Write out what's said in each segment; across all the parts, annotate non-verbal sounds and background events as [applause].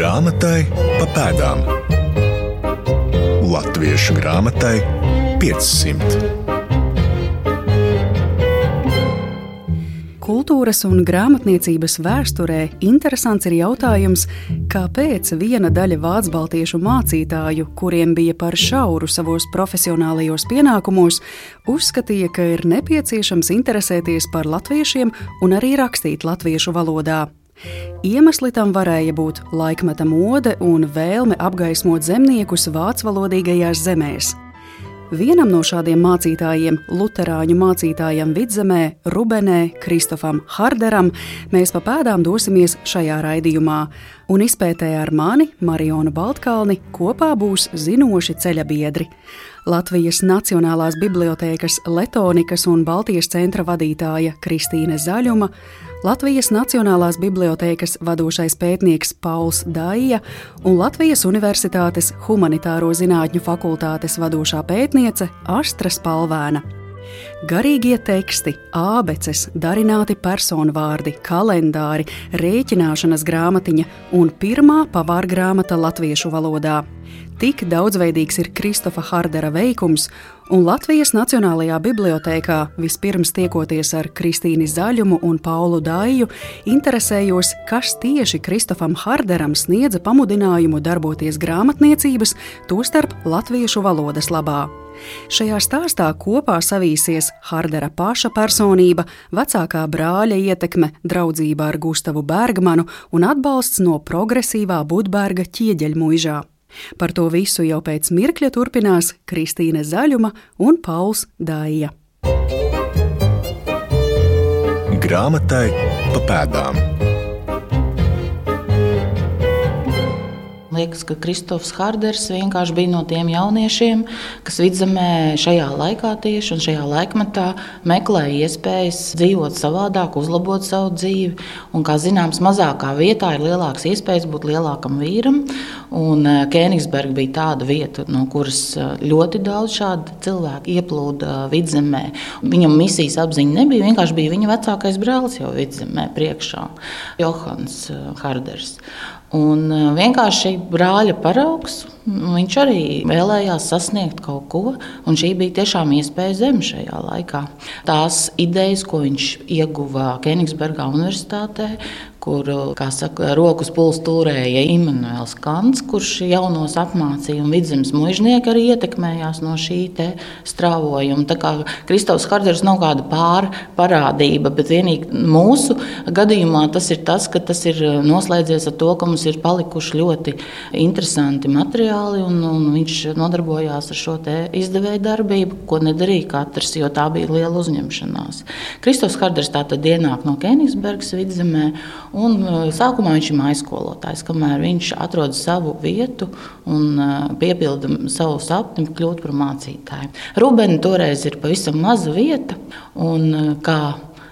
Grāmatai pa pēdām. Latviešu grāmatai 500. Kultūras un grāmatniecības vēsturē interesants ir jautājums, kāpēc viena daļa vācu mācītāju, kuriem bija par šauru savos profesionālajos pienākumos, uzskatīja, ka ir nepieciešams interesēties par latviešiem un arī rakstīt latviešu valodā. Iemesli tam varēja būt laikmeta mode un vēlme apgaismot zemniekus vācu valodīgajās zemēs. Vienam no šādiem mācītājiem, Lutāņu mācītājam Vidzemē, Rubenē, Kristofam Harderam, mēs pa pēdām dosimies šajā raidījumā, un izpētē ar mani, Marionu Baltkalni, kopā būs zinoši ceļa biedri. Latvijas Nacionālās bibliotēkas Letonikas un Baltijas centra vadītāja Kristīne Zaļuma, Latvijas Nacionālās bibliotēkas vadošais pētnieks Pauls Daija un Latvijas Universitātes Humanitāro zinātņu fakultātes vadošā pētniece Astra Spalvēna. Garīgie teksti, ābeces, darināti personvārdi, kalendāri, rēķināšanas grāmatiņa un pirmā pavāra grāmata latviešu valodā. Tik daudzveidīgs ir Kristofa Hardera veikums, un Latvijas Nacionālajā bibliotēkā vispirms tiekoties ar Kristīnu Zaļumu un Paulu Dāju, interesējos, kas tieši Kristofam Harderam sniedza pamudinājumu darboties grāmatniecības, tostarp latviešu valodas labā. Šajā stāstā kopā savīsies Hardera paša personība, vecākā brāļa ietekme, draudzība ar Gustavu Bergmanu un atbalsts no progresīvā Budberga ķieģeļmuižā. Par to visu jau pēc mirkļa turpinās Kristīne Zaļuma un Pauls Dāja. Grāmatai pa pēdām. Liekas, ka Kristofs Hārders vienkārši bija no tiem jauniešiem, kas vidzemē šajā laikā tieši un šajā laikmetā meklēja iespējas dzīvot savādāk, uzlabot savu dzīvi. Un, kā zināms, mazākā vietā ir lielākas iespējas būt lielākam vīram. Un eh, Kēnigsberga bija tāda vieta, no kuras eh, ļoti daudz šādu cilvēku ieplūda vidzemē. Viņam misijas apziņa nebija, vienkārši bija viņa vecākais brālis jau vidzemē priekšā, Johans Hārders. Un vienkārši brāļa paraugs Viņš arī vēlējās sasniegt kaut ko, un šī bija tiešām iespēja zem šajā laikā. Tās idejas, ko viņš ieguva Kenigsburgā Universitātē, kur saka, rokas pulsu turēja Imants Kants, kurš jaunos apmācīja, un vidzemes mužnieki arī ietekmējās no šī strāvojuma. Tā kā Kristofs Harders nav kāda pārparādība, bet vienīgi mūsu gadījumā tas ir tas, ka tas ir noslēdzies ar to, ka mums ir palikuši ļoti interesanti materiāli un, un viņš nodarbojās ar šo izdevēju darbību, ko nedarīja katrs, jo tā bija liela uzņemšanās. Kristofs Harders tātad ienāk no Kenigsbergas vidzemē, un uh, sākumā viņš ir maiskolotājs, kamēr viņš atrod savu vietu un uh, piepilda savu sapni kļūt par mācītāju. Rubeni toreiz ir pavisam maza vieta, un uh, kā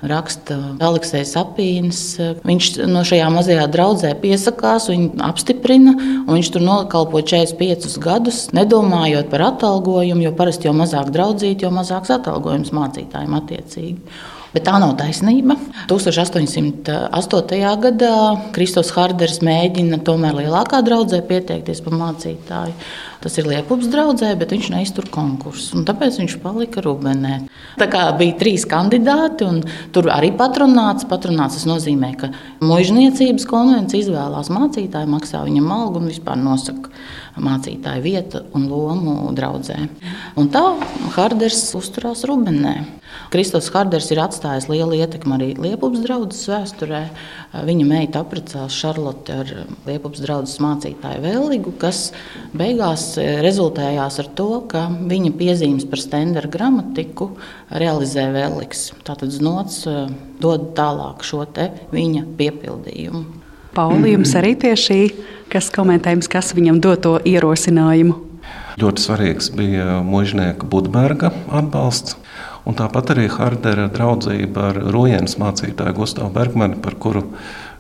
raksta Aleksis Apīns. Viņš no šajā mazajā draudzē piesakās, viņu apstiprina, un viņš tur nokalpo 45 gadus, nedomājot par atalgojumu, jo parasti jau mazāk draudzīt, jo mazāks atalgojums mācītājiem attiecīgi. Bet tā nav taisnība. 1808. gadā Kristofs Hārders mēģina tomēr lielākā draudzē pieteikties par mācītāju. Tas ir Lietupas draudzē, bet viņš neiztur konkursu. Tāpēc viņš palika Rubenē. Tā kā bija trīs kandidāti, un tur arī patronāts. Patronāts nozīmē, ka mužniecības konvencija izvēlās mācītāju, maksā viņam algu un vispār nosaka mācītāju vietu un lomu draudzē. Un tā Hārders uzturās Rubenē. Kristofs Hārders ir atstājis lielu ietekmi arī Lietupas draudzes vēsturē. Viņa meita apprecās Šarlote ar Lietupas draudzes mācītāju Vēligu, kas beigās rezultējās ar to, ka viņa piezīmes par stendera gramatiku realizē Vēliks. Tātad znots e, dod tālāk šo viņa piepildījumu. Pauli, jums arī pie šī, kas komentējums, kas viņam dod to ierosinājumu? Ļoti svarīgs bija mužnieka Budberga atbalsts. Un tāpat arī Hardera draudzība ar Rujienas mācītāju Gustavu Bergmanu, par kuru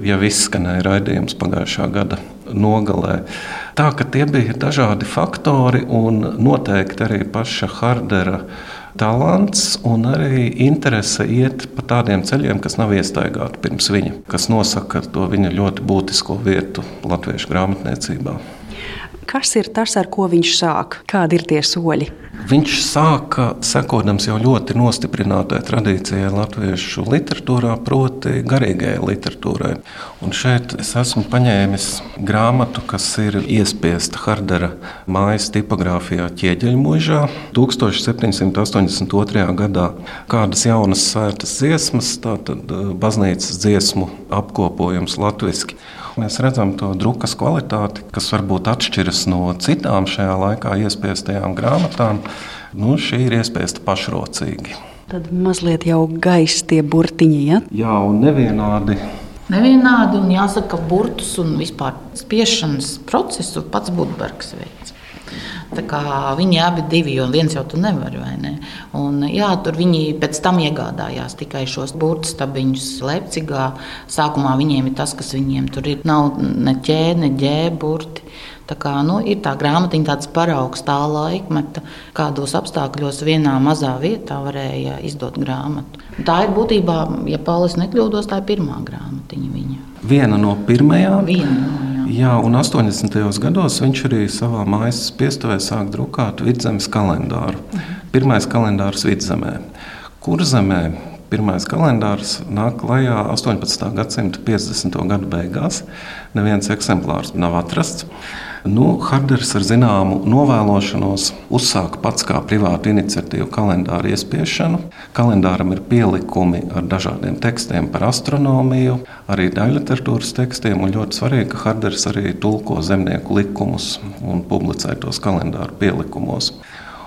jau izskanēja raidījums pagājušā gada nogalē. Tā ka tie bija dažādi faktori un noteikti arī paša Hardera talants un arī interese iet pa tādiem ceļiem, kas nav iestaigāti pirms viņa, kas nosaka to viņa ļoti būtisko vietu latviešu grāmatniecībā. Kas ir tas, ar ko viņš sāk? Kādi ir tie soļi? Viņš sāka sekodams jau ļoti nostiprinātai tradīcijai latviešu literatūrā, proti, garīgajai literatūrai. Un šeit es esmu paņēmis grāmatu, kas ir iespiesta Hardera mājas tipogrāfijā Ķieģeļmužā 1782. gadā. Kādas jaunas svētas dziesmas, tātad baznīcas dziesmu apkopojums latviski. Mēs redzam to drukas kvalitāti, kas varbūt atšķiras no citām šajā laikā iespiestajām grāmatām. Nu, šī ir iespiesta pašrocīgi. Tad mazliet jau gaisa tie burtiņi. Ja? Jā, un nevienādi Nevienādi, un jāsaka, ka burtus un vispār spiešanas procesu pats Budbergs veids. Viņi abi divi, jo viens jau tu nevari, vai ne? Un, jā, tur viņi pēc tam iegādājās tikai šos burbuļu stabiņus Leipzigā. Sākumā viņiem ir tas, kas viņiem tur ir. Nav ne ķēde, ne ģēburti. Tā kā, nu, ir tā grāmatiņa, tāds paraugs tā laikmeta, kādos apstākļos vienā mazā vietā varēja izdot grāmatu. Tā ir būtībā, ja Paulis nekļūdos, tā ir pirmā grāmatiņa viņa. Viena no pirmajām. Viena no, jā. Un 80. gados viņš arī savā mājas spiestuvē sāk drukāt vidzemes kalendāru. Pirmais kalendārs vidzemē. Kurzemē pirmais kalendārs nāk klajā 18. gadsimta 50. gadu beigās. Neviens eksemplārs nav atrasts. Nu, Harders ar zināmu novēlošanos uzsāka pats kā privāta iniciatīva kalendāra iespiešanu. Kalendāram ir pielikumi ar dažādiem tekstiem par astronomiju, arī daļliteratūras tekstiem. Ļoti svarīgi, ka Harders arī tulko zemnieku likumus un publicē tos kalendāru pielikumos.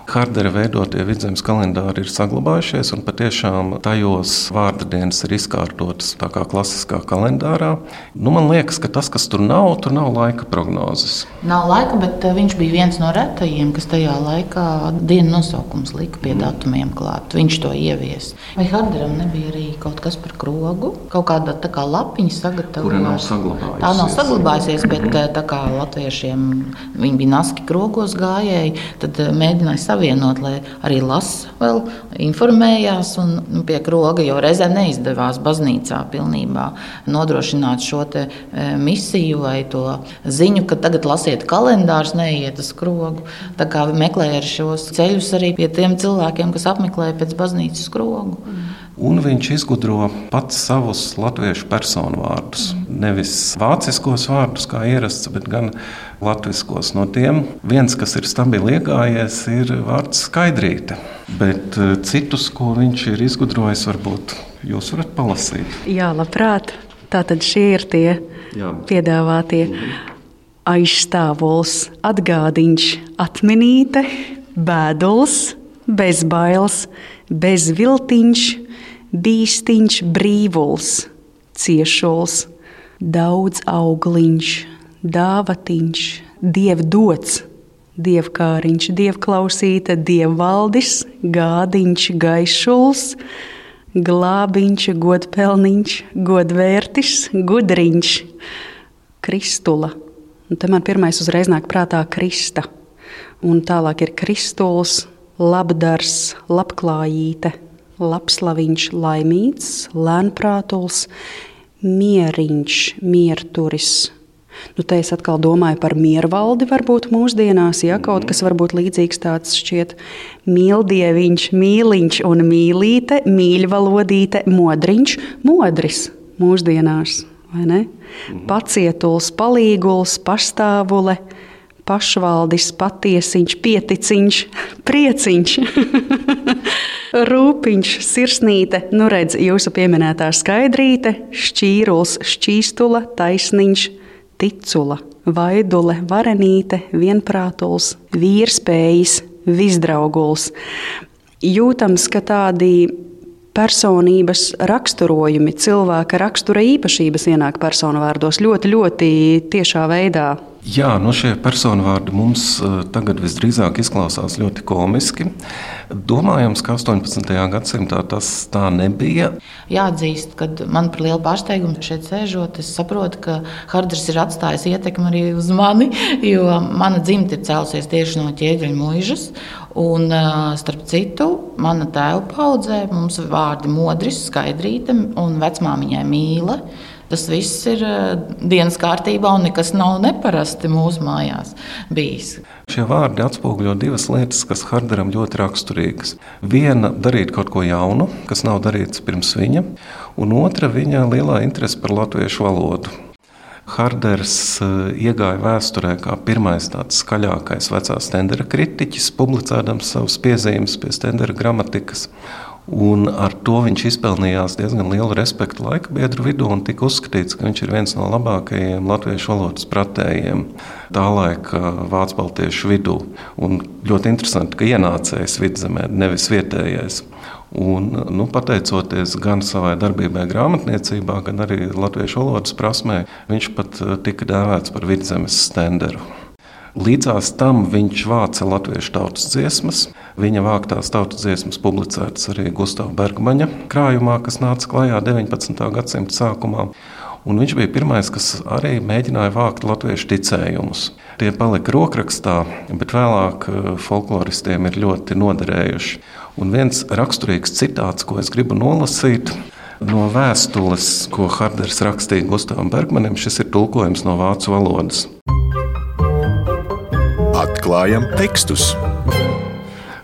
Hardera veidotie vidzemes kalendāri ir saglabājušies, un patiešām tajos vārdu dienas ir izkārtotas tā kā klasiskā kalendārā. Nu, man liekas, ka tas, kas tur nav, tur nav laika prognozes. Nav laika, bet eh, viņš bija viens no retajiem, kas tajā laikā dienu nosaukums lika pie datumiem klāt. Viņš to ievies. Vai Harderam nebija arī kaut kas par krogu? Kaut kāda tā kā lapiņa sagatavota. Kura nav saglabājusies. Tā nav saglabājusies, bet -hmm. tā kā latviešiem viņi bija naski krogos gājēji, tad eh, mēģināja savienot, lai arī lasa, vēl informējās un nu, pie kroga, jo reizē neizdevās baznīcā pilnībā nodrošināt šo te, e, misiju vai to ziņu, ka tagad lasiet kalendārus, neiet uz krogu. Tā kā meklēja šos ceļus arī pie tiem cilvēkiem, kas apmeklē pēc baznīcas krogu. Mm. Un viņš izgudro pats savus latviešu personu vārdus. Nevis vāciskos vārdus, kā ierasts, bet gan latviešu. No tiem viens, kas ir stabili iegājies, ir vārds skaidrīte. Bet eh, citus, ko viņš ir izgudrojis, varbūt jūs varat palasīt. Jā, labprāt. Tātad šie ir tie Jā. piedāvātie aizstāvuls, atgādiņš, atminīte, bēduls, bezbailes, bezviltiņš, bīstiņš, brīvuls, ciešuls, daudz augliņš, dāvatiņš, dievdots, dievkāriņš, dievklausīta, dievvaldis, gādiņš, gaišuls, glābiņš, godpelniņš, godvērtis, gudriņš, kristula. Un te man pirmais uzreiz nāk prātā krista. Un tālāk ir kristuls, labdars, labklājīte, labslaviņš, laimīgs, lēnprātuls, mieriņš, mierturis. Nu, te es atkal domāju par miervaldi, varbūt mūsdienās, ja kaut kas varbūt līdzīgs tāds šķiet mīldieviņš, mīliņš un mīlīte, mīļvalodīte, modriņš, modris mūsdienās, vai ne? Mhm. Pacietuls, palīguls, pastāvule, pašvaldis, patiesiņš, pieticiņš, prieciņš. [laughs] Rūpiņš, sirsnīte, nu redz, jūsu pieminētā skaidrīte, šķīruls, šķīstula, taisniņš, ticula, vaidule, varenīte, vienprātuls, vīrspējas, visdrauguls. Jūtams, ka tādi personības raksturojumi, cilvēka rakstura īpašības ienāk personu vārdos ļoti, ļoti tiešā veidā Jā, nu šie personu vārdi mums uh, tagad visdrīzāk izklausās ļoti komiski. Domājams, ka 18. gadsimtā tas tā nebija. Jāatzīst, ka man par lielu pārsteigumu šeit sēžot, es saprotu, ka Harders ir atstājis ietekmi arī uz mani, jo mana dzimta ir cēlusies tieši no ķēdeļa mūžas. Un, uh, starp citu, mana tēva paudzē mums vārdi modris, skaidrīte un vecmāmiņai mīlē. Tas viss ir dienas kārtībā, un nekas nav neparasti mūsu mājās bijis. Šie vārdi atspoguļo divas lietas, kas Harderam ļoti raksturīgas. Viena - darīt kaut ko jaunu, kas nav darīts pirms viņa, un otra - viņa lielā interese par latviešu valodu. Harders iegāja vēsturē kā pirmais tāds skaļākais vecās tendera kritiķis, publicēdams savus piezīmes pie tendera gramatikas. Un ar to viņš izpelnījās diezgan lielu respektu laika biedru vidū un tika uzskatīts, ka viņš ir viens no labākajiem latviešu valodas pratējiem tā laika vācu baltiešu vidū. Un ļoti interesanti, ka ienācējs vidzemē, nevis vietējais. Un, nu, pateicoties gan savai darbībai grāmatniecībā, gan arī latviešu valodas prasmē, viņš pat eh, tika dēvēts par vidzemes stenderu. Līdzās tam viņš vāca latviešu tautas dziesmas. Viņa vāktās tautas dziesmas publicētas arī Gustavs Bergmaņa krājumā, kas nāca klajā 19. gadsimta sākumā. Un viņš bija pirmais, kas arī mēģināja vākt latviešu ticējumus. Tie palika rokrakstā, bet vēlāk eh, folkloristiem ir ļoti noderējuši. Un viens raksturīgs citāts, ko es gribu nolasīt, no vēstules, ko Harders rakstīja Gustavam Bergmanim, šis ir tulkojums no vācu valodas. Atklājam tekstus.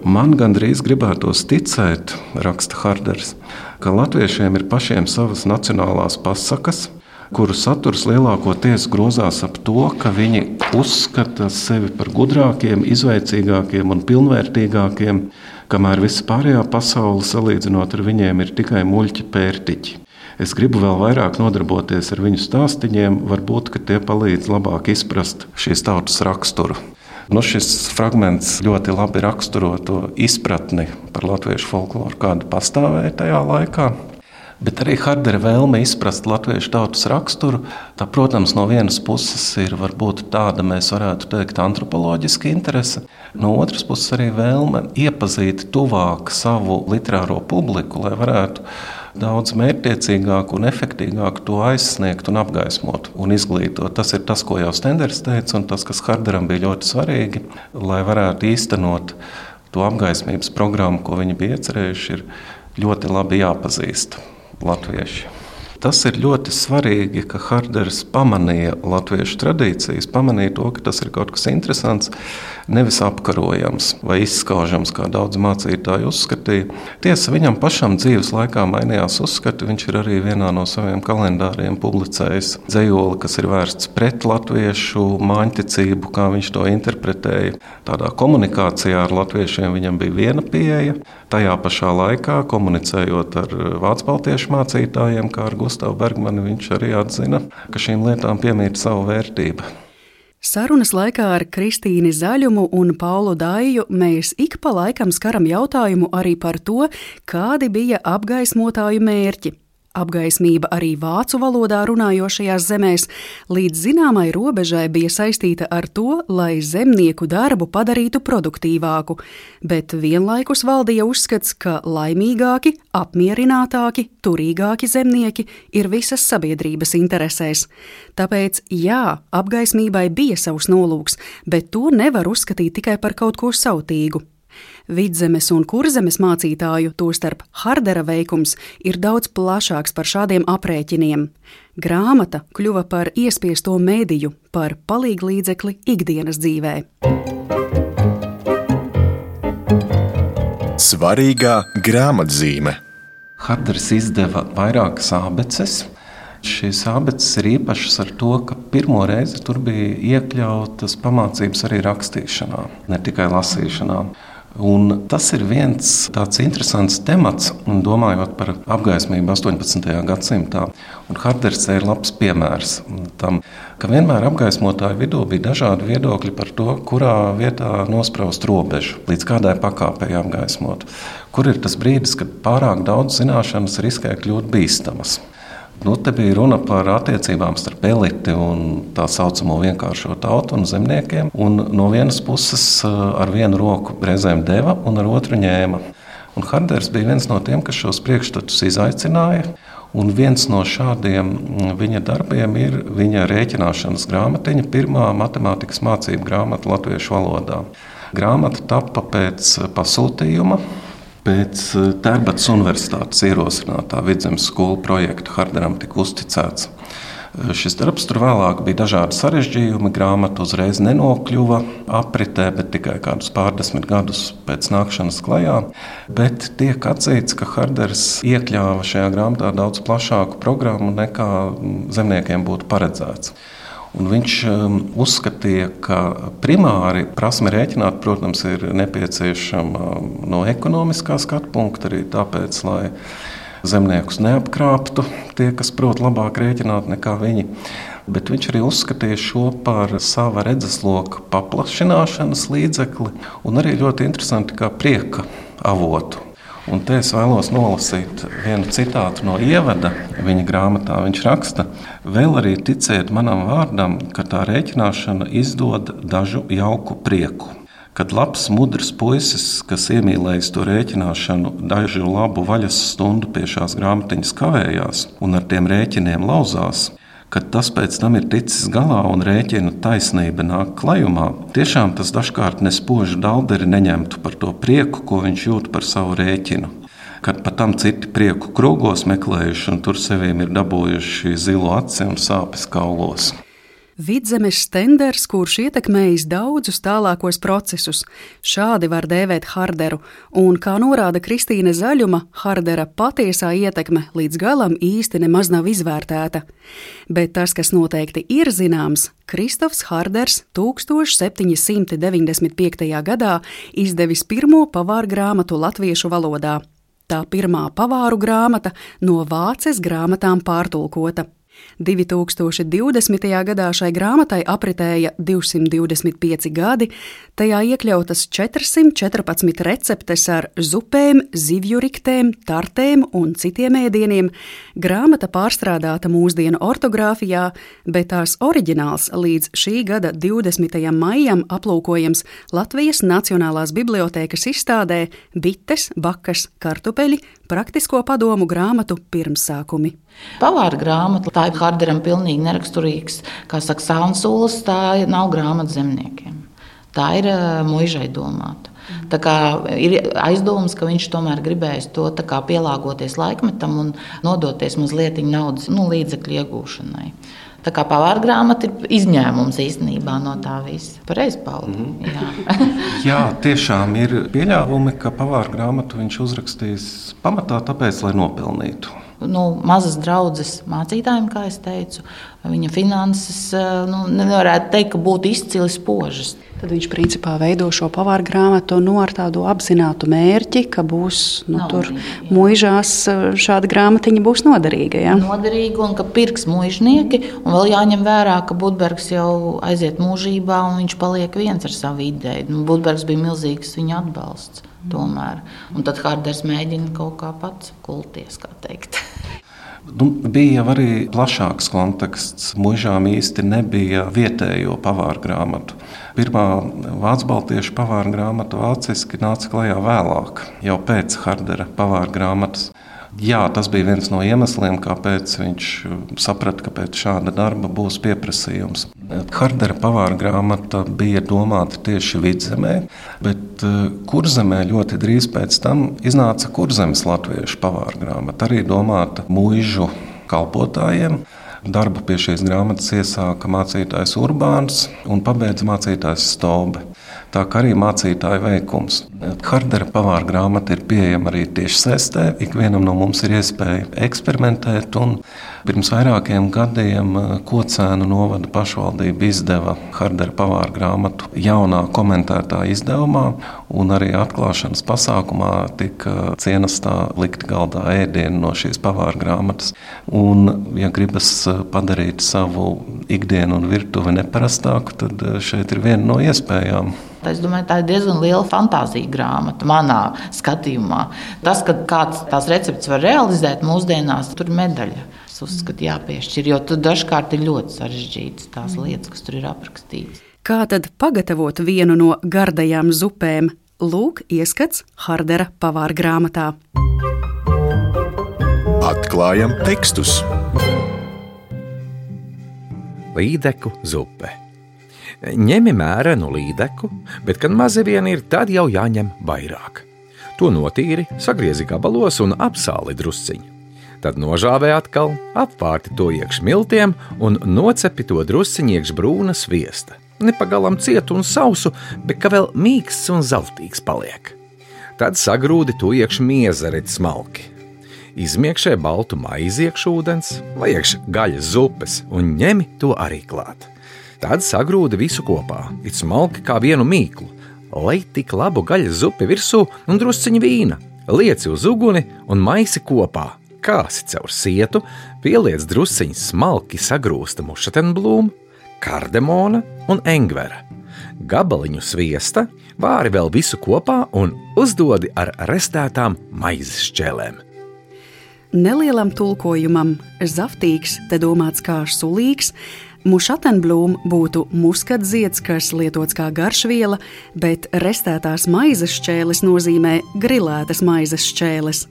Man gandrīz gribētos ticēt, raksta Harders, ka latviešiem ir pašiem savas nacionālās pasakas, kuru saturs lielākoties grozās ap to, ka viņi uzskata sevi par gudrākiem, izveicīgākiem un pilnvērtīgākiem, kamēr visa pārējā pasaule salīdzinot ar viņiem ir tikai muļķi pērtiķi. Es gribu vēl vairāk nodarboties ar viņu stāstiem, varbūt tie palīdz labāk izprast šīs tautas raksturu. Nu, šis fragments ļoti labi raksturo to izpratni par latviešu folkloru, kāda pastāvēja tajā laikā. Bet arī Hardera vēlme izprast latviešu tautas raksturu, tā, protams, no vienas puses ir varbūt tāda, mēs varētu teikt, antropoloģiska interese, no otras puses arī vēlme iepazīt tuvāk savu literāro publiku, lai varētu daudz mērķtiecīgāk un efektīvāk to aizsniegt un apgaismot un izglītot. Tas ir tas, ko jau Stenders teica, un tas, kas Harderam bija ļoti svarīgi, lai varētu īstenot to apgaismības programmu, ko viņi bija iecerējuši, ir ļoti labi jāpazīst latvieši. Tas ir ļoti svarīgi, ka Harders pamanīja latviešu tradīcijas, pamanīja to, ka tas ir kaut kas interesants, nevis apkarojams vai izskaužams, kā daudz mācītāji uzskatīja. Tiesa, viņam pašam dzīves laikā mainījās uzskati. Viņš ir arī vienā no saviem kalendāriem publicējis dzējoli, kas ir vērsts pret latviešu māņticību, kā viņš to interpretēja. Tādā komunikācijā ar latviešiem viņam bija viena pieeja. Tajā pašā laikā, komunicējot ar vācu baltiešu mācītājiem, kā ar Gustavu Bergmanu, viņš arī atzina, ka šīm lietām piemīt savu vērtību. Sarunas laikā ar Kristīnu Zaļumu un Paulu Dāju mēs ik pa laikam skaram jautājumu arī par to, kādi bija apgaismotāju mērķi apgaismība arī vācu valodā runājošajās zemēs, līdz zināmai robežai bija saistīta ar to, lai zemnieku darbu padarītu produktīvāku, bet vienlaikus valdīja uzskats, ka laimīgāki, apmierinātāki, turīgāki zemnieki ir visas sabiedrības interesēs. Tāpēc, jā, apgaismībai bija savs nolūks, bet to nevar uzskatīt tikai par kaut ko sautīgu. Vidzemes un kurzemes mācītāju, tostarp Hardera veikums, ir daudz plašāks par šādiem aprēķiniem. Grāmata kļuva par iespiesto mēdīju, par palīglīdzekli ikdienas dzīvē. Svarīgā grāmatzīme. Harders izdeva vairākas abeces. Šīs abeces ir īpašas ar to, ka pirmo reizi tur bija iekļautas pamācības arī rakstīšanā, ne tikai lasīšanā. Un tas ir viens tāds interesants temats, domājot par apgaismību 18. gadsimtā. Un Harders ir labs piemērs tam, ka vienmēr apgaismotāju vidū bija dažādi viedokļi par to, kurā vietā nospraust robežu, līdz kādai pakāpei apgaismot. Kur ir tas brīdis, kad pārāk daudz zināšanas riskē kļūt bīstamas? Nu, te bija runa par attiecībām starp eliti un tā saucamo vienkāršo tautu un zemniekiem. Un no vienas puses ar vienu roku reizēm deva, un ar otru ņēma. Un Harders bija viens no tiem, kas šos priekšstatus izaicināja. Un viens no šādiem viņa darbiem ir viņa rēķināšanas grāmatiņa, pirmā matemātikas mācību grāmata latviešu valodā. Grāmata tappa pēc pasūtījuma Pēc eh, Tērbatas Universitātes ierosinātā vidzemes skolu projekta Harderam tika uzticēts. Eh, šis darbs tur vēlāk bija dažādi sarežģījumi. Grāmata uzreiz nenokļuva apritē, bet tikai kādus pārdesmit gadus pēc nākšanas klajā. Bet tiek atzīts, ka Harders iekļāva šajā grāmatā daudz plašāku programmu nekā zemniekiem būtu paredzēts. Un viņš um, uzskatīja, ka primāri prasme rēķināt, protams, ir nepieciešama um, no ekonomiskā skatu punkta, arī tāpēc, lai zemniekus neapkrāptu tie, kas prot labāk rēķināt nekā viņi. Bet viņš arī uzskatīja šo par sava redzesloka paplašināšanas līdzekli un arī ļoti interesanti kā prieka avotu. Un te es vēlos nolasīt vienu citātu no ievada viņa grāmatā. Viņš raksta, vēl arī ticiet manam vārdam, ka tā rēķināšana izdod dažu jauku prieku. Kad labs, mudrs puisis, kas iemīlējis to rēķināšanu, dažu labu vaļas stundu pie šās grāmatiņas kavējās un ar tiem rēķiniem lauzās, kad tas pēc tam ir ticis galā un rēķina taisnība nāk klajumā, tiešām tas dažkārt nespožu dalderi neņemtu par to prieku, ko viņš jūt par savu rēķinu. Kad pat tam citi prieku krūgos meklējuši un tur sevīm ir dabūjuši zilu aci un sāpes kaulos. Vidzemes stenders, kurš ietekmējis daudzus tālākos procesus. Šādi var dēvēt Harderu, un, kā norāda Kristīne Zaļuma, Hardera patiesā ietekme līdz galam īsti nemaz nav izvērtēta. Bet tas, kas noteikti ir zināms, Kristofs Harders 1795. gadā izdevis pirmo pavāru grāmatu latviešu valodā. Tā pirmā pavāru grāmata no vāces grāmatām pārtulkota. 2020. gadā šai grāmatai apritēja 225 gadi, tajā iekļautas 414 receptes ar zupēm, zivju riktēm, tartēm un citiem ēdieniem. Grāmata pārstrādāta mūsdienu ortogrāfijā, bet tās oriģināls līdz šī gada 20. maijam aplūkojams Latvijas Nacionālās bibliotēkas izstādē Bites, bakas, kartupeļi, praktisko padomu grāmatu pirmsākumi. Pavāra grāmata, tā ir Harderam pilnīgi neraksturīgs, kā saka, saunsūlas, tā nav grāmata zemniekiem. Tā ir muižai domāta. Tā kā ir aizdoms, ka viņš tomēr gribēs to pielāgoties laikmetam un nodoties mazliet naudas nu, līdzekļu iegūšanai. Tā kā pavāra grāmata ir izņēmums īstenībā no tā visa. Pareizi, Pauli. Mm -hmm. Jā. [laughs] Jā, tiešām ir pieļāvumi, ka pavāra grāmatu viņš uzrakstīs pamatā tāpēc, lai nopelnītu nu, mazas draudzes mācītājiem, kā jau teicu, viņa finanses eh, nu, nevarētu teikt, ka būtu izcili spožas. Tad viņš principā veido šo pavāru grāmatu nu, ar tādu apzinātu mērķi, ka būs nu, Nav, tur mūžās eh, šāda grāmatiņa būs noderīga. Ja? Noderīga un ka pirks mūžnieki. Un vēl jāņem vērā, ka Budbergs jau aiziet mūžībā un viņš paliek viens ar savu ideju. Nu, Budbergs bija milzīgs viņa atbalsts. Tomēr. Un tad Hārders mēģina kaut kā pats kulties, kā teikt. Nu, bija arī plašāks konteksts. Mūžām īsti nebija vietējo pavāru grāmatu. Pirmā vācu baltiešu pavāru grāmata vāciski nāca klajā vēlāk, jau pēc Hardera pavāru grāmatas. Jā, tas bija viens no iemesliem, kāpēc viņš saprata, ka pēc šāda darba būs pieprasījums. Hardera pavāra grāmata bija domāta tieši vidzemē, bet eh, kurzemē ļoti drīz pēc tam iznāca kurzemes latviešu pavāra grāmata, arī domāta mūžu kalpotājiem. Darbu pie šīs grāmatas iesāka mācītājs Urbāns un pabeidza mācītājs Stolbe tā kā arī mācītāja veikums. Hardera pavāra grāmata ir pieejama arī tieši saistē. Ikvienam no mums ir iespēja eksperimentēt. Pirms vairākiem gadiem eh, Kocēnu novada pašvaldība izdeva Hardera pavāra grāmatu jaunā komentētā izdevumā, un arī atklāšanas pasākumā tika cienestā likt galdā ēdienu no šīs pavāra grāmatas. Un, ja gribas eh, padarīt savu ikdienu un virtuvi neparastāku, tad eh, šeit ir viena no iespējām. Es domāju, tā ir diezgan liela fantāzija grāmata manā skatījumā. Tas, ka kāds tās receptes var realizēt mūsdienās, tur ir medaļa Es uzskatu, jāpiešķir, jo tur dažkārt ir ļoti sarežģītas tās lietas, kas tur ir aprakstītas. Kā tad pagatavot vienu no gardajām zupēm? Lūk, ieskats Hardera pavāra grāmatā. Atklājam tekstus! Līdeku zupe. Ņemi mērenu līdeku, bet, kad mazi vien ir, tad jau jāņem vairāk. To notīri, sagriezi gabalos un apsāli drusciņu. Tad nožāvē atkal, apvārti to iekš miltiem un nocepi to drusciņu iekš brūna sviesta. Nepagalam cietu un sausu, bet ka vēl mīksts un zeltīgs paliek. Tad sagrūdi to iekš miezerīt smalki. Izmiekšē baltu maizi iekš ūdens, vai iekš gaļas zupes un ņemi to arī klāt. Tad sagrūdi visu kopā, it smalki kā vienu mīklu, lai tik labu gaļas zupi virsū un drusciņu vīna. Lieci uz uguni un maisi kopā, kāsi caur sietu, pieliec drusciņu smalki sagrūsta mušatenblūmu, kardemona un engvera. Gabaliņu sviesta, vāri vēl visu kopā un uzdodi ar restētām maizes šķēlēm. Nelielam tulkojumam zaftīgs te domāts kā sulīgs, mušatenblūma būtu muskatzieds, kas lietots kā garšviela, bet restētās maizes šķēles nozīmē grilētas maizes šķēles.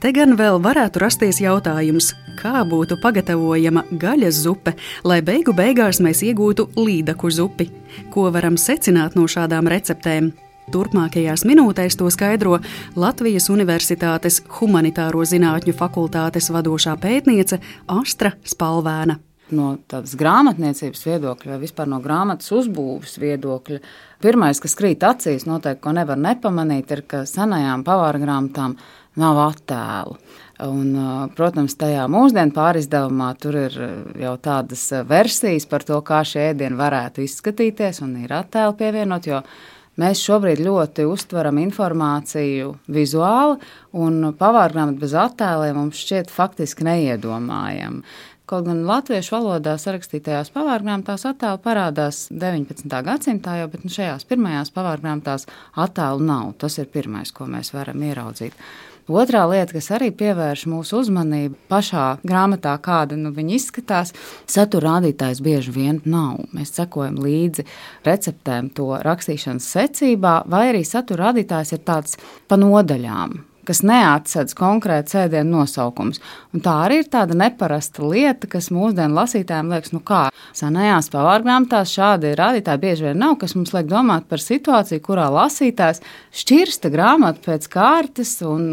Te gan vēl varētu rasties jautājums, kā būtu pagatavojama gaļas zupe, lai beigu beigās mēs iegūtu līdaku zupi. Ko varam secināt no šādām receptēm? Turpmākajās minūtēs to skaidro Latvijas Universitātes Humanitāro zinātņu fakultātes vadošā pētniece Astra Spalvēna. No tādas grāmatniecības viedokļa, vai vispār no grāmatas uzbūves viedokļa, pirmais, kas krīt acīs, noteikti, ko nevar nepamanīt, ir, ka senajām pavāra grāmatām nav attēlu. Un, protams, tajā mūsdienu pārizdevumā tur ir jau tādas versijas par to, kā šie ēdieni varētu izskatīties, un ir attēli pievienot. Mēs šobrīd ļoti uztveram informāciju vizuāli, un pavārgrāmata bez attēliem mums šķiet faktiski neiedomājama. Kaut gan latviešu valodā sarakstītajās pavārgrāmatās attēlu parādās 19. gadsimtā, jau, bet nu, šajās pirmajās pavārgrāmatās attēlu nav. Tas ir pirmais, ko mēs varam ieraudzīt. Otrā lieta, kas arī pievērš mūsu uzmanību pašā grāmatā, kāda nu, viņa izskatās, satura rādītājs bieži vien nav. Mēs sekojam līdzi receptēm to rakstīšanas secībā, vai arī satura rādītājs ir tāds pa nodaļām kas neatsedz konkrēti sēdienu nosaukums. Un tā arī ir tāda neparasta lieta, kas mūsdienu lasītājiem liekas, nu kā senajās pavārgrāmatās šādi rādītāji bieži vien nav, kas mums liek domāt par situāciju, kurā lasītājs šķirsta grāmatu pēc kārtas un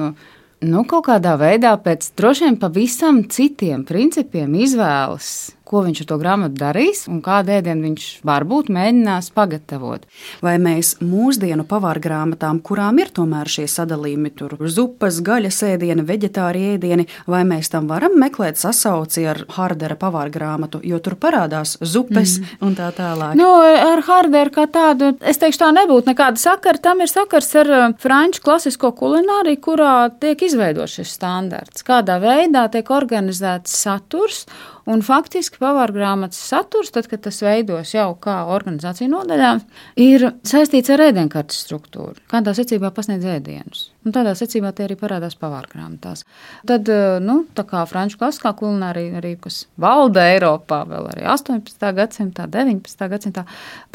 nu, kaut kādā veidā pēc droši vien pavisam citiem principiem izvēlas ko viņš ar to grāmatu darīs un kādu ēdienu viņš varbūt mēģinās pagatavot. Vai mēs mūsdienu pavāra grāmatām, kurām ir tomēr šie sadalījumi, tur zupas, gaļas ēdieni, veģetāri ēdieni, vai mēs tam varam meklēt sasauci ar Hardera pavāra grāmatu, jo tur parādās zupes mm. un tā tālāk? Nu, ar Harderu kā tādu, es teikšu, tā nebūtu nekāda sakara. Tam ir sakars ar uh, franču klasisko kulināriju, kurā tiek izveidots šis standarts. Kādā veidā tiek organizēts saturs Un faktiski pavāra grāmatas saturs, tad, kad tas veidos jau kā organizācija nodaļā, ir saistīts ar ēdienkartes struktūru. Kādā secībā pasniedz ēdienus. Un tādā secībā tie arī parādās pavāra grāmatās. Tad, eh, nu, tā kā franču klasiskā kulinārija, arī, kas valda Eiropā vēl arī 18. gadsimtā, 19. gadsimtā,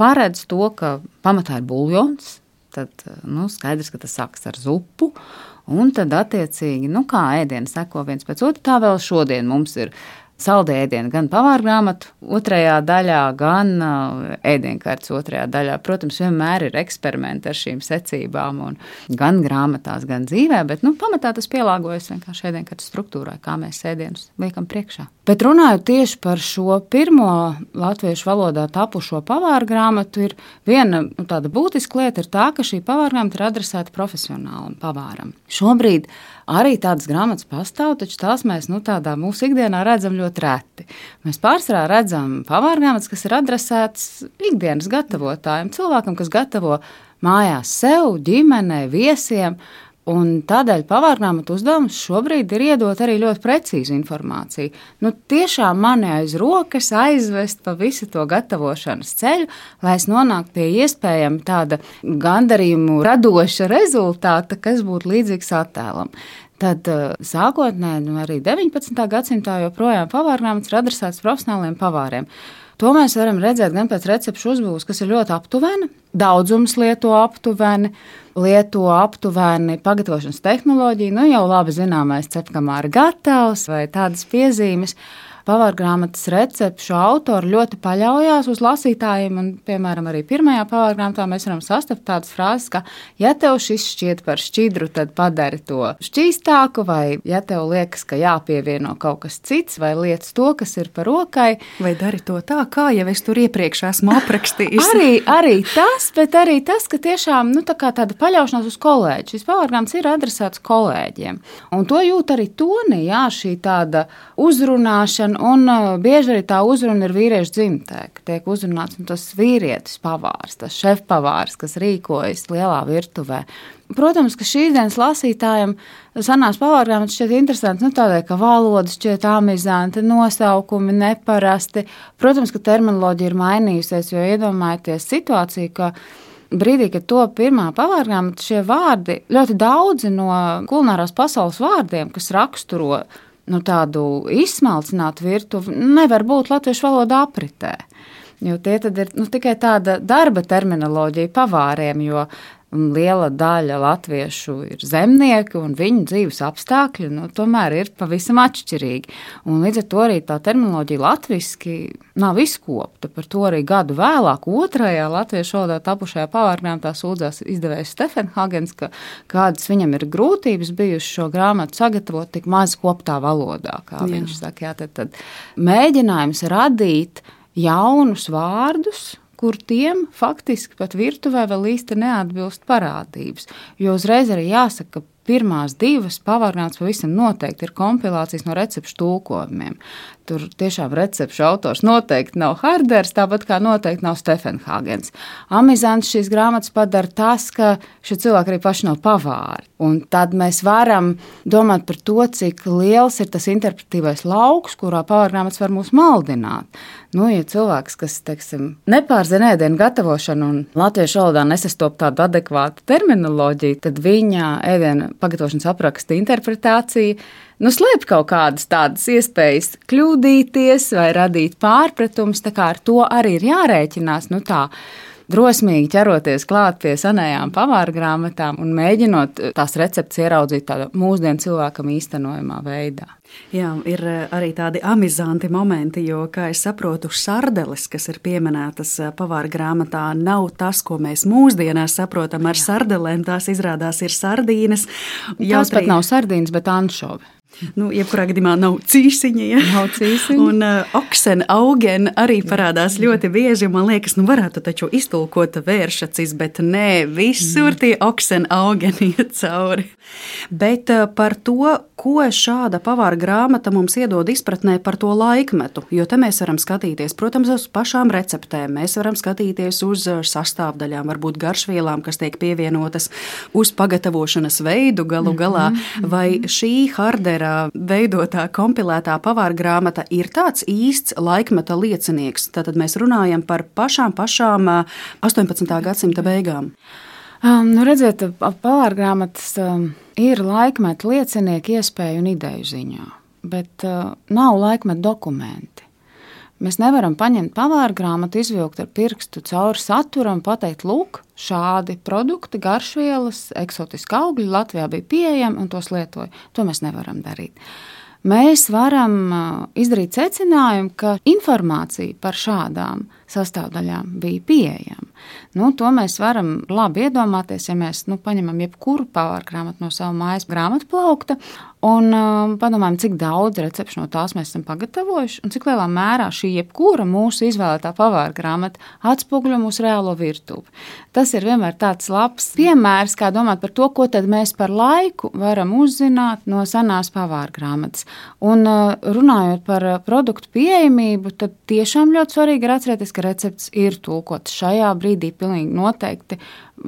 paredz to, ka pamatā ir buļļons. Tad eh, nu, skaidrs, ka tas sākas ar zupu. Un tad, attiecīgi, nu, kā ēdienu seko viens pēc otra, tā vēl šodien mums ir saldēdienu gan pavāra grāmatu otrajā daļā, gan uh, ēdienkartes otrajā daļā. Protams, vienmēr ir eksperimenti ar šīm secībām, gan grāmatās, gan dzīvē, bet nu, pamatā tas pielāgojas vienkārši ēdienkartes struktūrai, kā mēs ēdienus liekam priekšā. Bet runājot tieši par šo pirmo latviešu valodā tapušo pavāra grāmatu, ir viena nu, tāda būtiska lieta, tā, ka šī pavāra grāmata ir adresēta profesionālam pavāram. Šobrīd Arī tādas grāmatas pastāv, taču tās mēs nu, tādā mūsu ikdienā redzam ļoti reti. Mēs pārsvarā redzam pavāra grāmatas, kas ir adresētas ikdienas gatavotājiem, cilvēkam, kas gatavo mājās sev, ģimenei, viesiem. Un tādēļ pavārgrāmatu uzdevums šobrīd ir iedot arī ļoti precīzu informāciju. Nu, tiešām mani aiz rokas aizvest pa visu to gatavošanas ceļu, lai es nonāktu pie iespējami tāda gandarījumu radoša rezultāta, kas būtu līdzīgs attēlam. Tad sākotnēji, nu, arī 19. gadsimtā joprojām pavārgrāmatas ir adresētas profesionāliem pavāriem. To mēs varam redzēt gan pēc recepšu uzbūves, kas ir ļoti aptuvena. Daudzums lieto aptuveni, lieto aptuveni pagatavošanas tehnoloģiju. Nu, jau labi zināmais cepkamāra gatavs vai tādas piezīmes pavārgrāmatas recepšu autori ļoti paļaujās uz lasītājiem. Un, piemēram, arī pirmajā pavārgrāmatā mēs varam sastapt tādas frāzes, ka, ja tev šis šķiet par šķidru, tad padari to šķīstāku, vai ja tev liekas, ka jāpievieno kaut kas cits, vai lietas to, kas ir par rokai. Vai dari to tā, kā jau es tur iepriekš esmu aprakstījis. [laughs] arī, arī tas, bet arī tas, ka tiešām nu, tā tāda paļaušanās uz kolēģi. Šis pavārgrāmatas ir adresēts kolēģiem. Un to jūt arī tonī, jā, šī tāda uzrunāšana Un, un bieži arī tā uzruna ir vīriešu dzimtē, ka tiek uzrunāts nu, tas vīrietis pavārs, tas šefpavārs, kas rīkojas lielā virtuvē. Protams, ka šīs dienas lasītājiem senās pavārgrāmatas šķiet interesanti, nu tādēļ, ka valodas šķiet amizanti, nosaukumi neparasti. Protams, ka terminoloģija ir mainījusies, jo iedomājieties situāciju, ka brīdī, kad to pirmā pavārgrāmata, šie vārdi ļoti daudzi no kulinārās pasaules vārdiem, kas raksturo nu, tādu izsmalcinātu virtuvi nevar būt latviešu valodā apritē. Jo tie ir nu, tikai tāda darba terminoloģija pavāriem, jo liela daļa latviešu ir zemnieki, un viņu dzīves apstākļi nu, tomēr ir pavisam atšķirīgi. Un līdz ar to arī tā terminoloģija latviešu nav izkopta. Par to arī gadu vēlāk, otrajā latviešu valodā tapušajā pavārgrāmatā sūdzās izdevējs Stefenhagens, ka kādas viņam ir grūtības bijušas šo grāmatu sagatavot tik maz koptā valodā, viņš saka. Jā, tad, tad mēģinājums radīt jaunus vārdus, kur tiem faktiski pat virtuvē vēl īsti neatbilst parādības. Jo uzreiz arī jāsaka, ka pirmās divas pavārnāts pavisam noteikti ir kompilācijas no recepšu tulkojumiem. Tur tiešām recepšu autors noteikti nav Harders, tāpat kā noteikti nav Stefenhagens. Amizants šīs grāmatas padara tas, ka šie cilvēki arī paši nav pavāri. Un tad mēs varam domāt par to, cik liels ir tas interpretīvais lauks, kurā pavārgrāmatas var mūs maldināt. Nu, ja cilvēks, kas teiksim, nepārzina ēdienu gatavošanu un latviešu valodā nesastop tādu adekvātu terminoloģiju, tad viņa ēdienu pagatavošanas apraksta interpretācija nu, slēp kaut kādas tādas iespējas kļūdīties vai radīt pārpratumus. Tā kā ar to arī ir jārēķinās. Nu, tā, drosmīgi ķeroties klāt pie senajām pavāra grāmatām un mēģinot tās receptes ieraudzīt tādā mūsdienu cilvēkam īstenojamā veidā. Jā, ir eh, arī tādi amizanti momenti, jo, kā es saprotu, sardeles, kas ir pieminētas eh, pavāra grāmatā, nav tas, ko mēs mūsdienās saprotam ar sardelēm. Tās izrādās ir sardīnes. Tās pat nav sardīnes, bet anšovi. Nu, jebkurā gadījumā nav cīsiņa. Ja? Nav cīsiņa. Un uh, oksena augen arī parādās ļoti bieži. Man liekas, nu varētu taču iztulkot vēršacis, bet nē, visur mm. tie oksena augeni [laughs] iet cauri. Bet uh, par to, ko šāda pavāra grāmata mums iedod izpratnē par to laikmetu, jo te mēs varam skatīties, protams, uz pašām receptēm, mēs varam skatīties uz uh, sastāvdaļām, varbūt garšvielām, kas tiek pievienotas uz pagatavošanas veidu galu galā, mm -hmm. vai šī hardera veidotā, kompilētā pavāra grāmata ir tāds īsts laikmeta liecinieks. Tad mēs runājam par pašām, pašām 18. gadsimta beigām. Um, nu redziet, pavāra grāmatas um, ir laikmeta liecinieki iespēju un ideju ziņā, bet uh, nav laikmeta dokumenti. Mēs nevaram paņemt pavāra grāmatu, izvilkt ar pirkstu cauri saturam un pateikt, lūk, šādi produkti, garšvielas, eksotiski augļi Latvijā bija pieejami un tos lietoja. To mēs nevaram darīt. Mēs varam izdarīt secinājumu, ka informācija par šādām sastāvdaļām bija pieejama. Nu, to mēs varam labi iedomāties, ja mēs nu, paņemam jebkuru pavāra grāmatu no sava mājas grāmatu plaukta un um, padomājam, cik daudz recepšu no tās mēs esam pagatavojuši un cik lielā mērā šī jebkura mūsu izvēlētā pavāra grāmata atspoguļo mūsu reālo virtuvi. Tas ir vienmēr tāds labs piemērs, kā domāt par to, ko mēs par laiku varam uzzināt no senās pavāra grāmatas. Un uh, runājot par produktu pieejamību, tad tiešām ļoti svarīgi ir atcerēties, ka recepts ir tulkots šajā brīdī. Pilnīgi noteikti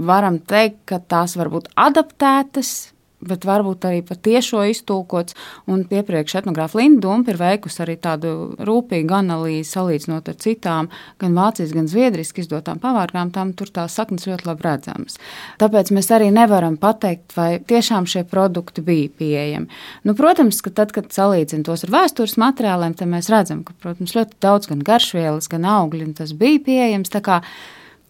varam teikt, ka tās var būt adaptētas bet varbūt arī par tiešo iztulkots. Un iepriekš etnogrāfa Linda Dumpa ir veikusi arī tādu rūpīgu analīzi, salīdzinot ar citām, gan vācijas, gan zviedriski izdotām pavārgrāmatām. Tur tās saknes ļoti labi redzamas. Tāpēc mēs arī nevaram pateikt, vai tiešām šie produkti bija pieejami. Nu, protams, ka tad, kad salīdzinām tos ar vēstures materiāliem, tad mēs redzam, ka protams, ļoti daudz gan garšvielas, gan augļi, un tas bija pieejams.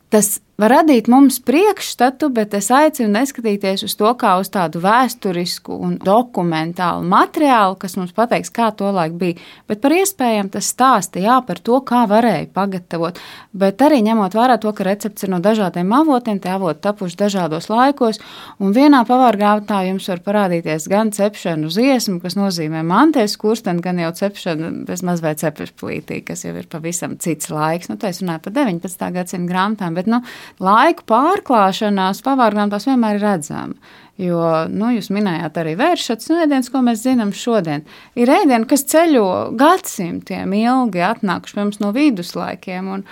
Tas var radīt mums priekšstatu, bet es aicinu neskatīties uz to kā uz tādu vēsturisku un dokumentālu materiālu, kas mums pateiks, kā to laik bija, bet par iespējām tas stāsta jā, par to, kā varēja pagatavot. Bet arī ņemot vērā to, ka recepts ir no dažādiem avotiem, tie avoti tapuši dažādos laikos, un vienā pavārgrāmatā jums var parādīties gan cepšana uz iesmu, kas nozīmē manties kursteni, gan jau cepšana bez mazliet cepešplītī, kas jau ir pavisam cits laiks. Nu, tā es runāju par 19. gadsimta grāmatām, bet, nu, laiku pārklāšanās pavārgrāmatās vienmēr ir redzama. Jo nu, jūs minējāt arī vēršats, nu, ēdienas, ko mēs zinām šodien. Ir ēdieni, kas ceļo gadsimtiem ilgi, atnākuši mums no viduslaikiem. Un,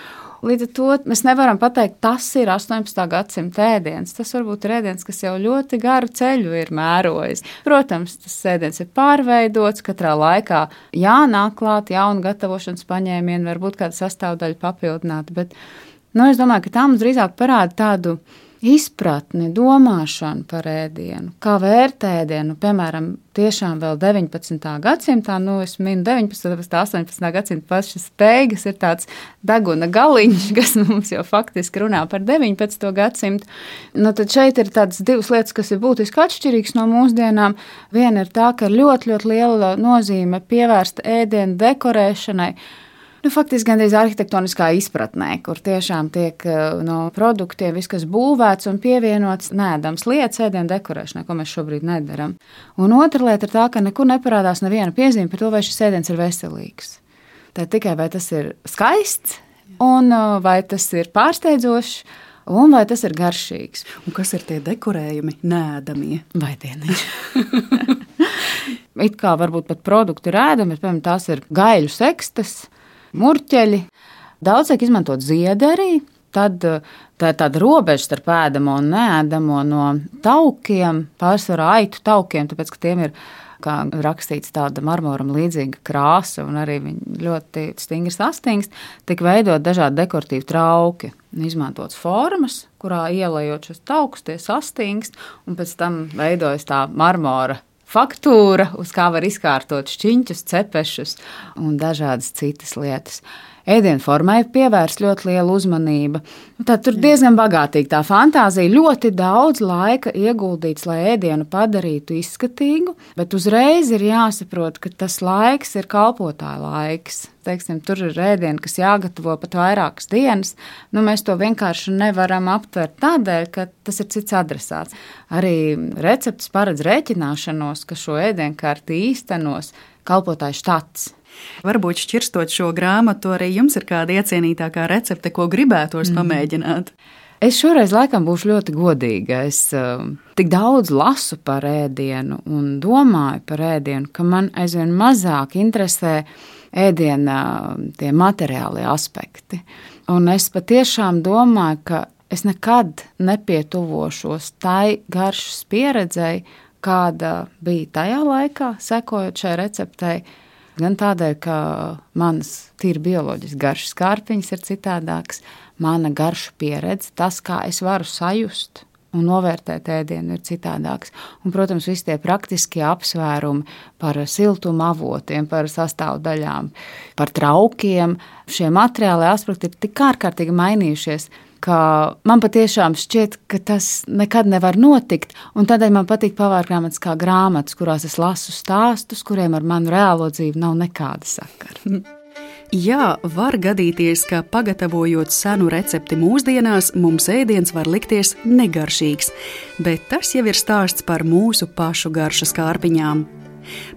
Līdz ar to mēs nevaram pateikt, tas ir 18. gadsimta ēdiens. Tas varbūt ir ēdiens, kas jau ļoti garu ceļu ir mērojis. Protams, tas ēdiens ir pārveidots, katrā laikā jānāk klāt jaunu gatavošanas paņēmienu, varbūt kāda sastāvdaļa papildināta. Nu, es domāju, ka tā mums drīzāk parāda tādu izpratni, domāšanu par ēdienu, kā vērt ēdienu. Piemēram, tiešām vēl 19. gadsimtā, nu, es minu 19. un 18. gadsimta pašas beigas, ir tāds deguna galiņš, [laughs] kas mums jau faktiski runā par 19. gadsimtu. Nu, tad šeit ir tādas divas lietas, kas ir būtiski atšķirīgas no mūsdienām. Viena ir tā, ka ļoti, ļoti liela nozīme pievērsta ēdienu dekorēšanai Nu, faktiski gandrīz arhitektoniskā izpratnē, kur tiešām tiek eh, no produktiem viss, kas būvēts un pievienots nēdams lietas ēdienu dekorēšanai, ko mēs šobrīd nedaram. Un otra lieta ir tā, ka nekur neparādās neviena piezīme par to, vai šis ēdiens ir veselīgs. Tā tikai vai tas ir skaists un eh, vai tas ir pārsteidzošs. Un vai tas ir garšīgs? Un kas ir tie dekorējumi, nēdamie? Vai tie ne? [laughs] It kā varbūt pat produkti ir ēdami, bet, piemēram, tās ir gaļu sekstes, murķeļi. Daudz tiek izmantot ziederi. Tad eh, tā ir tāda robeža starp ēdamo un neēdamo no taukiem, pārsvarā aitu taukiem, tāpēc ka tiem ir kā rakstīts tāda marmoram līdzīga krāsa, un arī ļoti stingri sastingst, tika veidot dažādi dekoratīvi trauki. Izmantots formas, kurā ielējot šos taukus, tie sastingst, un pēc tam veidojas tā marmora faktūra, uz kā var izkārtot šķiņķus, cepešus un dažādas citas lietas. Ēdienu formai pievērst ļoti liela uzmanība. Tad tur diezgan bagātīga tā fantāzija, ļoti daudz laika ieguldīts, lai ēdienu padarītu izskatīgu, bet uzreiz ir jāsaprot, ka tas laiks ir kalpotāja laiks. Teiksim, tur ir ēdieni, kas jāgatavo pat vairākas dienas. Nu, mēs to vienkārši nevaram aptvert tādēļ, ka tas ir cits adresāts. Arī recepts paredz rēķināšanos, ka šo ēdienu kārti īstenos kalpotāju štats. Varbūt šķirstot šo grāmatu, arī jums ir kāda iecienītākā recepte, ko gribētos mm. pamēģināt. Es šoreiz laikam būšu ļoti godīga. Es uh, tik daudz lasu par ēdienu un domāju par ēdienu, ka man aizvien mazāk interesē ēdiena tie materiālie aspekti. Un es patiešām domāju, ka es nekad nepietuvošos tai garšas pieredzei, kāda bija tajā laikā, sekojot šai receptei Gan tādēļ, ka manas tīri bioloģiskas garšas kārpiņas ir citādākas, mana garšu pieredze, tas, kā es varu sajust un novērtēt ēdienu, ir citādāks. Un, protams, visi tie praktiskie apsvērumi par siltuma avotiem, par sastāvdaļām, par traukiem. Šie materiāli aspekti ir tik ārkārtīgi mainījušies ka man patiešām šķiet, ka tas nekad nevar notikt. Tādēļ man patīk pavārgrāmatas kā grāmatas, kurās es lasu stāstus, kuriem ar manu reālo dzīvi nav nekāda sakara. Jā, var gadīties, ka pagatavojot senu recepti mūsdienās, mums ēdiens var likties negaršīgs, bet tas jau ir stāsts par mūsu pašu garšas kārpiņām.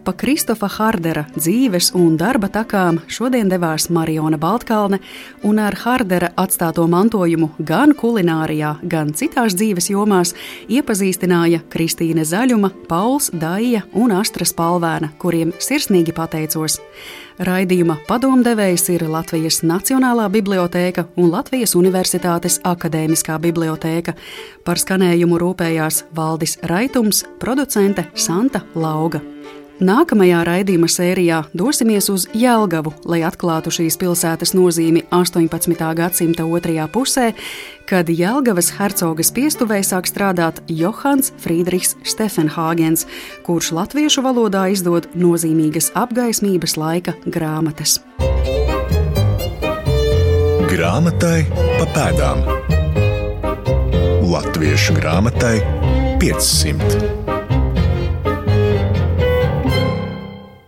Pa Kristofa Hardera dzīves un darba takām šodien devās Mariona Baltkalne, un ar Hardera atstāto mantojumu gan kulinārijā, gan citās dzīves jomās iepazīstināja Kristīne Zaļuma, Pauls Daija un Astra Spalvēna, kuriem sirsnīgi pateicos. Raidījuma padomdevējs ir Latvijas Nacionālā bibliotēka un Latvijas Universitātes Akadēmiskā bibliotēka. Par skanējumu rūpējās Valdis Raitums, producente Santa Lauga. Nākamajā raidījuma sērijā dosimies uz Jēlgavu, lai atklātu šīs pilsētas nozīmi 18. gadsimta otrajā pusē, kad Jēlgavas hercogas piestuvē sāk strādāt Johans Friedrichs Stefenhāgens, kurš latviešu valodā izdod nozīmīgas apgaismības laika grāmatas. Grāmatai pa pēdām Latviešu grāmatai 500.